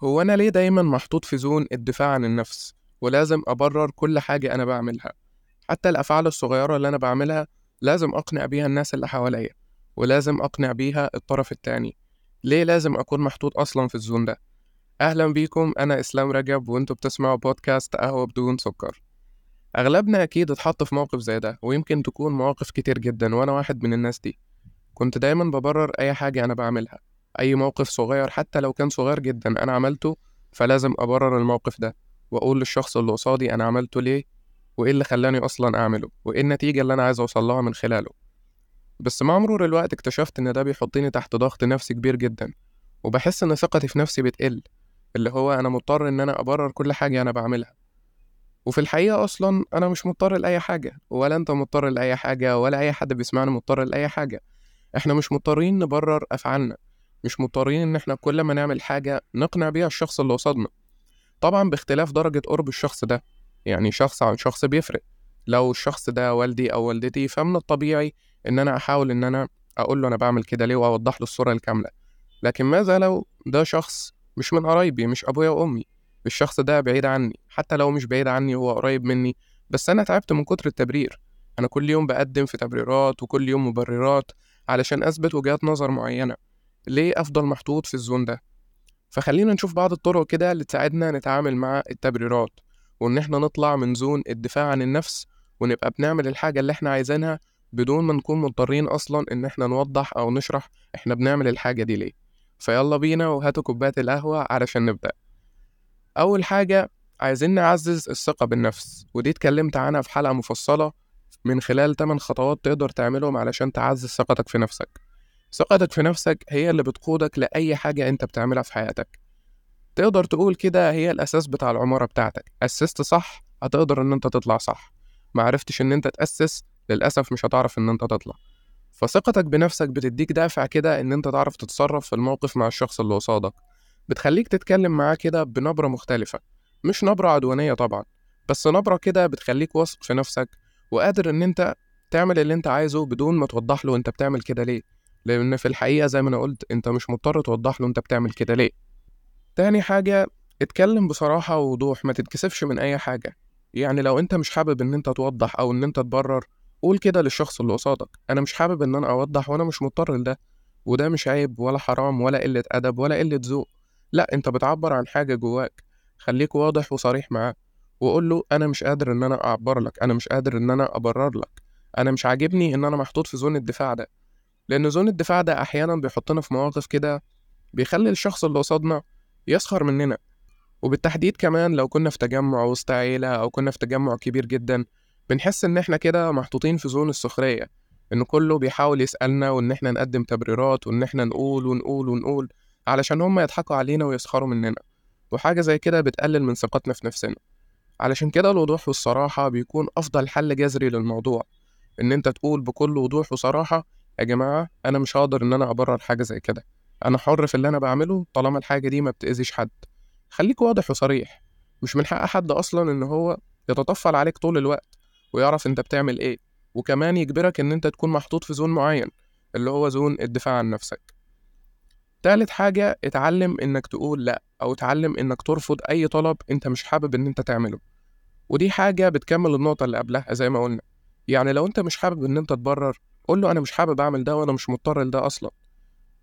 هو أنا ليه دايما محطوط في زون الدفاع عن النفس ولازم أبرر كل حاجة أنا بعملها؟ حتى الأفعال الصغيرة اللي أنا بعملها لازم أقنع بيها الناس اللي حواليا ولازم أقنع بيها الطرف التاني. ليه لازم أكون محطوط أصلا في الزون ده؟ أهلا بيكم أنا إسلام رجب وأنتوا بتسمعوا بودكاست قهوة بدون سكر. أغلبنا أكيد اتحط في موقف زي ده ويمكن تكون مواقف كتير جدا وأنا واحد من الناس دي. كنت دايما ببرر أي حاجة أنا بعملها. أي موقف صغير حتى لو كان صغير جدا أنا عملته فلازم أبرر الموقف ده وأقول للشخص اللي قصادي أنا عملته ليه وإيه اللي خلاني أصلا أعمله وإيه النتيجة اللي أنا عايز أوصلها من خلاله. بس مع مرور الوقت اكتشفت إن ده بيحطني تحت ضغط نفسي كبير جدا وبحس إن ثقتي في نفسي بتقل اللي هو أنا مضطر إن أنا أبرر كل حاجة أنا بعملها. وفي الحقيقة أصلا أنا مش مضطر لأي حاجة ولا أنت مضطر لأي حاجة ولا أي حد بيسمعنا مضطر لأي حاجة. إحنا مش مضطرين نبرر أفعالنا. مش مضطرين إن إحنا كل ما نعمل حاجة نقنع بيها الشخص اللي قصادنا. طبعا باختلاف درجة قرب الشخص ده يعني شخص عن شخص بيفرق. لو الشخص ده والدي أو والدتي فمن الطبيعي إن أنا أحاول إن أنا أقول له أنا بعمل كده ليه وأوضح له الصورة الكاملة. لكن ماذا لو ده شخص مش من قرايبي مش أبويا وأمي؟ الشخص ده بعيد عني حتى لو مش بعيد عني هو قريب مني. بس أنا تعبت من كتر التبرير. أنا كل يوم بقدم في تبريرات وكل يوم مبررات علشان أثبت وجهات نظر معينة. ليه أفضل محطوط في الزون ده؟ فخلينا نشوف بعض الطرق كده اللي تساعدنا نتعامل مع التبريرات وإن إحنا نطلع من زون الدفاع عن النفس ونبقى بنعمل الحاجة اللي إحنا عايزينها بدون ما نكون مضطرين أصلا إن إحنا نوضح أو نشرح إحنا بنعمل الحاجة دي ليه. فيلا بينا وهاتوا كوباية القهوة علشان نبدأ. أول حاجة عايزين نعزز الثقة بالنفس ودي اتكلمت عنها في حلقة مفصلة من خلال 8 خطوات تقدر تعملهم علشان تعزز ثقتك في نفسك. ثقتك في نفسك هي اللي بتقودك لأي حاجة أنت بتعملها في حياتك. تقدر تقول كده هي الأساس بتاع العمارة بتاعتك. أسست صح هتقدر إن أنت تطلع صح. معرفتش إن أنت تأسس للأسف مش هتعرف إن أنت تطلع. فثقتك بنفسك بتديك دافع كده إن أنت تعرف تتصرف في الموقف مع الشخص اللي قصادك. بتخليك تتكلم معاه كده بنبرة مختلفة. مش نبرة عدوانية طبعا بس نبرة كده بتخليك واثق في نفسك وقادر إن أنت تعمل اللي أنت عايزه بدون ما توضح له أنت بتعمل كده ليه. لأن في الحقيقة زي ما أنا قلت أنت مش مضطر توضح له أنت بتعمل كده ليه. تاني حاجة اتكلم بصراحة ووضوح ما تتكسفش من أي حاجة. يعني لو أنت مش حابب إن أنت توضح أو إن أنت تبرر قول كده للشخص اللي قصادك. أنا مش حابب إن أنا أوضح وأنا مش مضطر لده. وده مش عيب ولا حرام ولا قلة أدب ولا قلة ذوق. لأ أنت بتعبر عن حاجة جواك. خليك واضح وصريح معاه. وقول له أنا مش قادر إن أنا أعبر لك. أنا مش قادر إن أنا أبرر لك. أنا مش عاجبني إن أنا محطوط في zone الدفاع ده. لأن zone الدفاع ده أحيانا بيحطنا في مواقف كده بيخلي الشخص اللي قصادنا يسخر مننا. وبالتحديد كمان لو كنا في تجمع وسط عيلة أو كنا في تجمع كبير جدا بنحس إن إحنا كده محطوطين في zone السخرية إن كله بيحاول يسألنا وإن إحنا نقدم تبريرات وإن إحنا نقول ونقول ونقول علشان هما يضحكوا علينا ويسخروا مننا. وحاجة زي كده بتقلل من ثقتنا في نفسنا. علشان كده الوضوح والصراحة بيكون أفضل حل جذري للموضوع إن أنت تقول بكل وضوح وصراحة يا جماعة أنا مش هقدر إن أنا أبرر حاجة زي كده. أنا حر في اللي أنا بعمله طالما الحاجة دي ما بتأذيش حد. خليك واضح وصريح. مش من حق حد أصلا إن هو يتطفل عليك طول الوقت ويعرف أنت بتعمل إيه. وكمان يجبرك إن أنت تكون محطوط في زون معين اللي هو زون الدفاع عن نفسك. تالت حاجة اتعلم إنك تقول لأ أو اتعلم إنك ترفض أي طلب أنت مش حابب إن أنت تعمله. ودي حاجة بتكمل النقطة اللي قبلها زي ما قلنا. يعني لو أنت مش حابب إن أنت تبرر قول له أنا مش حابب أعمل ده وأنا مش مضطر لده أصلا.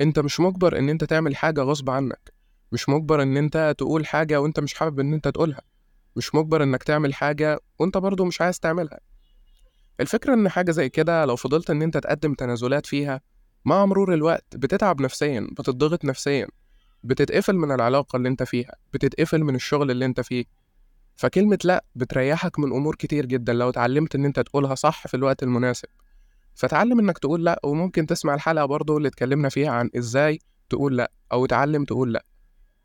أنت مش مجبر إن أنت تعمل حاجة غصب عنك. مش مجبر إن أنت تقول حاجة وأنت مش حابب إن أنت تقولها. مش مجبر إنك تعمل حاجة وأنت برضه مش عايز تعملها. الفكرة إن حاجة زي كده لو فضلت إن أنت تقدم تنازلات فيها مع مرور الوقت بتتعب نفسيا بتضغط نفسيا بتتقفل من العلاقة اللي أنت فيها بتتقفل من الشغل اللي أنت فيه. فكلمة لأ بتريحك من أمور كتير جدا لو اتعلمت إن أنت تقولها صح في الوقت المناسب. فتعلم إنك تقول لأ وممكن تسمع الحلقة برضو اللي اتكلمنا فيها عن إزاي تقول لأ أو اتعلم تقول لأ.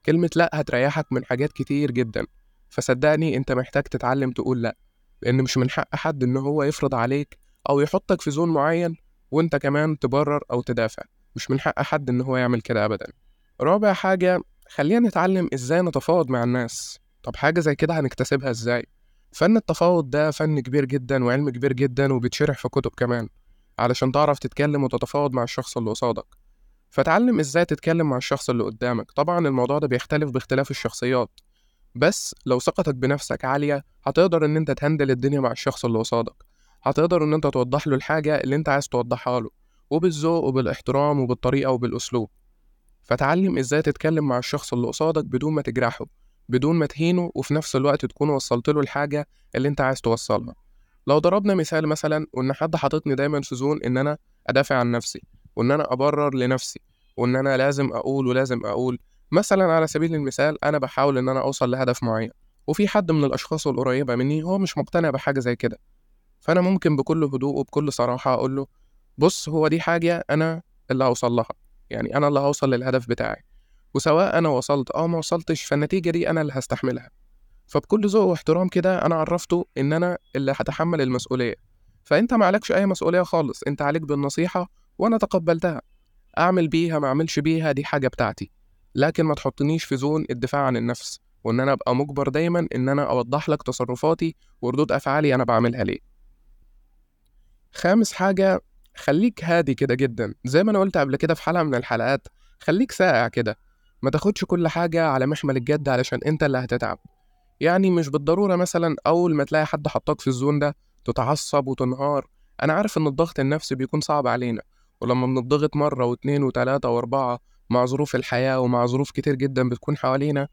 كلمة لأ هتريحك من حاجات كتير جدا. فصدقني أنت محتاج تتعلم تقول لأ لأن مش من حق حد إن هو يفرض عليك أو يحطك في زون معين وأنت كمان تبرر أو تدافع. مش من حق حد إن هو يعمل كده ابدا. رابع حاجة خلينا نتعلم إزاي نتفاوض مع الناس. طب حاجة زي كده هنكتسبها إزاي؟ فن التفاوض ده فن كبير جدا وعلم كبير جدا وبيتشرح في كتب كمان. علشان تعرف تتكلم وتتفاوض مع الشخص اللي قصادك. فتعلم إزاي تتكلم مع الشخص اللي قدامك. طبعا الموضوع ده بيختلف باختلاف الشخصيات. بس لو ثقتك بنفسك عالية هتقدر إن أنت تهندل الدنيا مع الشخص اللي قصادك. هتقدر إن أنت توضح له الحاجة اللي أنت عايز توضحها له وبالذوق وبالاحترام وبالطريقة وبالأسلوب. فتعلم إزاي تتكلم مع الشخص اللي قصادك بدون ما تجرحه بدون ما تهينه وفي نفس الوقت تكون وصلت له الحاجة اللي أنت عايز توصلها. لو ضربنا مثال مثلا وإن حد حاططني دايما في زون إن أنا أدافع عن نفسي وإن أنا أبرر لنفسي وإن أنا لازم أقول ولازم أقول مثلا على سبيل المثال أنا بحاول إن أنا أوصل لهدف معين وفي حد من الأشخاص القريبة مني هو مش مقتنع بحاجة زي كده. فأنا ممكن بكل هدوء وبكل صراحة أقول له بص هو دي حاجة أنا اللي هوصل لها يعني أنا اللي هوصل للهدف بتاعي. وسواء أنا وصلت أو ما وصلتش فالنتيجة دي أنا اللي هستحملها. فبكل ذوق واحترام كده أنا عرفته إن أنا اللي هتحمل المسؤولية. فأنت ما عليكش أي مسؤولية خالص أنت عليك بالنصيحة وأنا تقبلتها. أعمل بيها ما أعملش بيها دي حاجة بتاعتي. لكن ما تحطنيش في زون الدفاع عن النفس وإن أنا أبقى مجبر دايما إن أنا أوضح لك تصرفاتي وردود أفعالي أنا بعملها ليه. خامس حاجة خليك هادي كده جدا. زي ما أنا قلت قبل كده في حلقة من الحلقات خليك ساقع كده. ما تاخدش كل حاجة على محمل الجد علشان أنت اللي هتتعب. يعني مش بالضرورة مثلا أول ما تلاقي حد حطاك في الزون ده تتعصب وتنهار. أنا عارف إن الضغط النفسي بيكون صعب علينا ولما بنضغط مرة واتنين وتلاتة وأربعة مع ظروف الحياة ومع ظروف كتير جدا بتكون حوالينا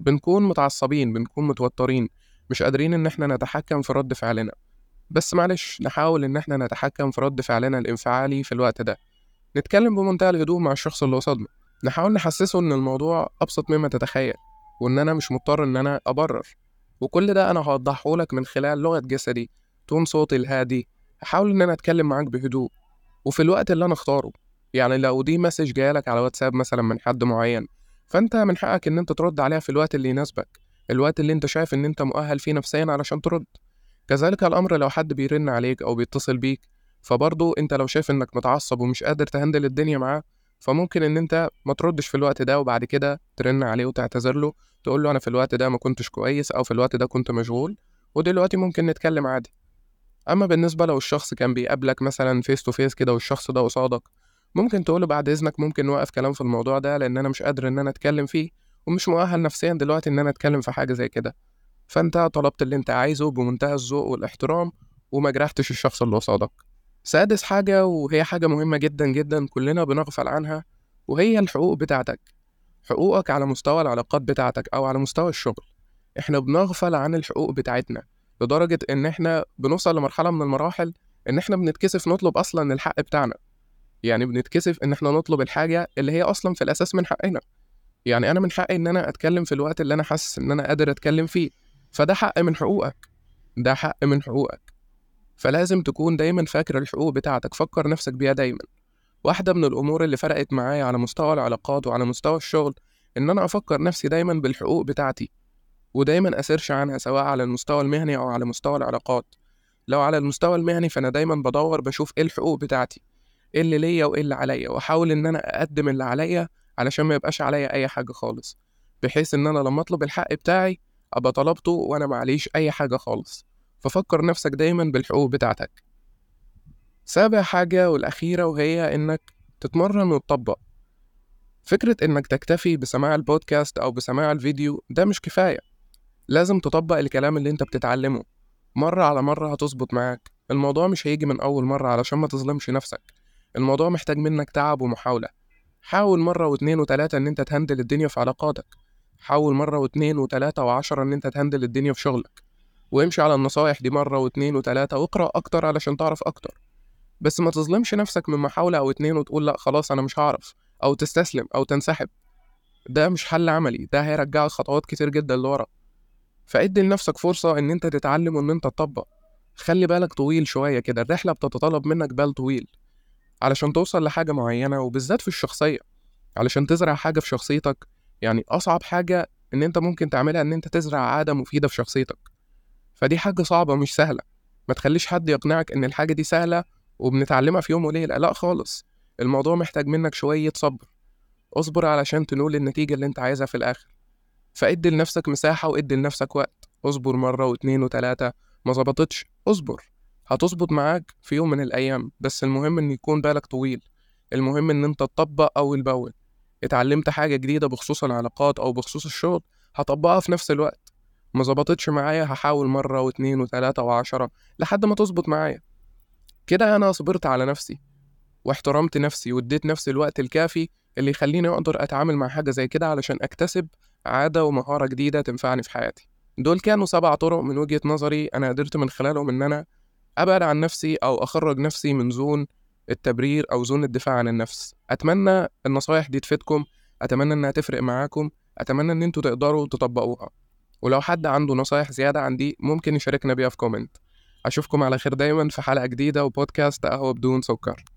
بنكون متعصبين بنكون متوترين مش قادرين إن إحنا نتحكم في رد فعلنا. بس معلش نحاول إن إحنا نتحكم في رد فعلنا الانفعالي في الوقت ده. نتكلم بمنتهى الهدوء مع الشخص اللي قصادنا. نحاول نحسسه إن الموضوع أبسط مما تتخيل. وإن أنا مش مضطر إن أنا أبرر. وكل ده أنا هوضحه لك من خلال لغة جسدي tone صوتي الهادي هحاول إن أنا أتكلم معاك بهدوء. وفي الوقت اللي أنا أختاره يعني لو دي message جايلك على واتساب مثلا من حد معين فأنت من حقك إن أنت ترد عليها في الوقت اللي يناسبك الوقت اللي أنت شايف إن أنت مؤهل فيه نفسيا علشان ترد. كذلك الأمر لو حد بيرن عليك أو بيتصل بيك فبرضه أنت لو شايف إنك متعصب ومش قادر ت handle الدنيا معاه فممكن إن أنت ما تردش في الوقت ده وبعد كده ترن عليه وتعتذر له. تقول له أنا في الوقت ده ما كنتش كويس أو في الوقت ده كنت مشغول ودلوقتي ممكن نتكلم عادي. أما بالنسبة لو الشخص كان بيقابلك مثلا face to face كده والشخص ده قصادك ممكن تقوله بعد إذنك ممكن نوقف كلام في الموضوع ده لأن أنا مش قادر إن أنا أتكلم فيه ومش مؤهل نفسيا دلوقتي إن أنا أتكلم في حاجة زي كده. فأنت طلبت اللي أنت عايزه بمنتهى الذوق والاحترام وما جرحتش الشخص اللي قصادك. سادس حاجة وهي حاجة مهمة جدا جدا كلنا بنغفل عنها وهي الحقوق بتاعتك. حقوقك على مستوى العلاقات بتاعتك أو على مستوى الشغل. إحنا بنغفل عن الحقوق بتاعتنا لدرجة إن إحنا بنوصل لمرحلة من المراحل إن إحنا بنتكسف نطلب أصلا الحق بتاعنا. يعني بنتكسف إن إحنا نطلب الحاجة اللي هي أصلا في الأساس من حقنا. يعني أنا من حقي إن أنا أتكلم في الوقت اللي أنا حاسس إن أنا قادر أتكلم فيه. فده حق من حقوقك. ده حق من حقوقك. فلازم تكون دايما فاكر الحقوق بتاعتك. فكر نفسك بيها دايما. واحدة من الأمور اللي فرقت معايا على مستوى العلاقات وعلى مستوى الشغل إن أنا أفكر نفسي دايما بالحقوق بتاعتي ودايما أسيرش عنها سواء على المستوى المهني أو على مستوى العلاقات. لو على المستوى المهني فأنا دايما بدور بشوف إيه الحقوق بتاعتي إيه اللي ليا وإيه اللي عليا وأحاول إن أنا أقدم اللي عليا علشان ما يبقاش عليا أي حاجة خالص بحيث إن أنا لما أطلب الحق بتاعي أبقى طلبته وأنا معليش أي حاجة خالص. ففكر نفسك دايما بالحقوق بتاعتك. سابع حاجة والأخيرة وهي إنك تتمرن وتطبق. فكرة إنك تكتفي بسماع البودكاست أو بسماع الفيديو ده مش كفاية. لازم تطبق الكلام اللي أنت بتتعلمه. مرة على مرة هتظبط معاك. الموضوع مش هيجي من أول مرة علشان ما تظلمش نفسك. الموضوع محتاج منك تعب ومحاولة. حاول مرة واتنين وتلاتة إن أنت تهندل الدنيا في علاقاتك. حاول مرة واتنين وتلاتة وعشرة إن أنت تهندل الدنيا في شغلك. وامشي على النصايح دي مرة واتنين وتلاتة واقرأ أكتر علشان تعرف أكتر. بس ما تظلمش نفسك من محاولة أو اتنين وتقول لأ خلاص أنا مش هعرف أو تستسلم أو تنسحب. ده مش حل عملي ده هيرجعك خطوات كتير جدا لورا. فادي لنفسك فرصة إن أنت تتعلم وإن أنت تطبق. خلي بالك طويل شوية كده الرحلة بتتطلب منك بال طويل. علشان توصل لحاجة معينة وبالذات في الشخصية. علشان تزرع حاجة في شخصيتك. يعني أصعب حاجة إن أنت ممكن تعملها إن أنت تزرع عادة مفيدة في شخصيتك. فدي حاجة صعبة مش سهلة. ما تخليش حد يقنعك إن الحاجة دي سهلة وبنتعلمها في يوم وليلة لا خالص الموضوع محتاج منك شوية صبر. اصبر علشان تنول النتيجة اللي انت عايزها في الآخر. فادي لنفسك مساحة وادي لنفسك وقت. اصبر مرة واتنين وتلاتة. ما ظبطتش. اصبر. هتظبط معاك في يوم من الأيام. بس المهم إن يكون بالك طويل. المهم إن أنت تطبق اول باول اتعلمت حاجة جديدة بخصوص العلاقات أو بخصوص الشغل هطبقها في نفس الوقت. ما ظبطتش معايا هحاول مرة واتنين وتلاتة وعشرة لحد ما تظبط معايا. كده أنا صبرت على نفسي واحترمت نفسي واديت نفسي الوقت الكافي اللي يخليني أقدر أتعامل مع حاجة زي كده علشان أكتسب عادة ومهارة جديدة تنفعني في حياتي. دول كانوا سبع طرق من وجهة نظري أنا قدرت من خلالهم إن أنا أبعد عن نفسي أو أخرج نفسي من zone التبرير أو zone الدفاع عن النفس. أتمنى النصايح دي تفيدكم أتمنى إنها تفرق معاكم أتمنى إن أنتوا تقدروا تطبقوها. ولو حد عنده نصايح زيادة عن دي ممكن يشاركنا بيها في comment أشوفكم على خير دايما في حلقة جديدة وبودكاست قهوة بدون سكر.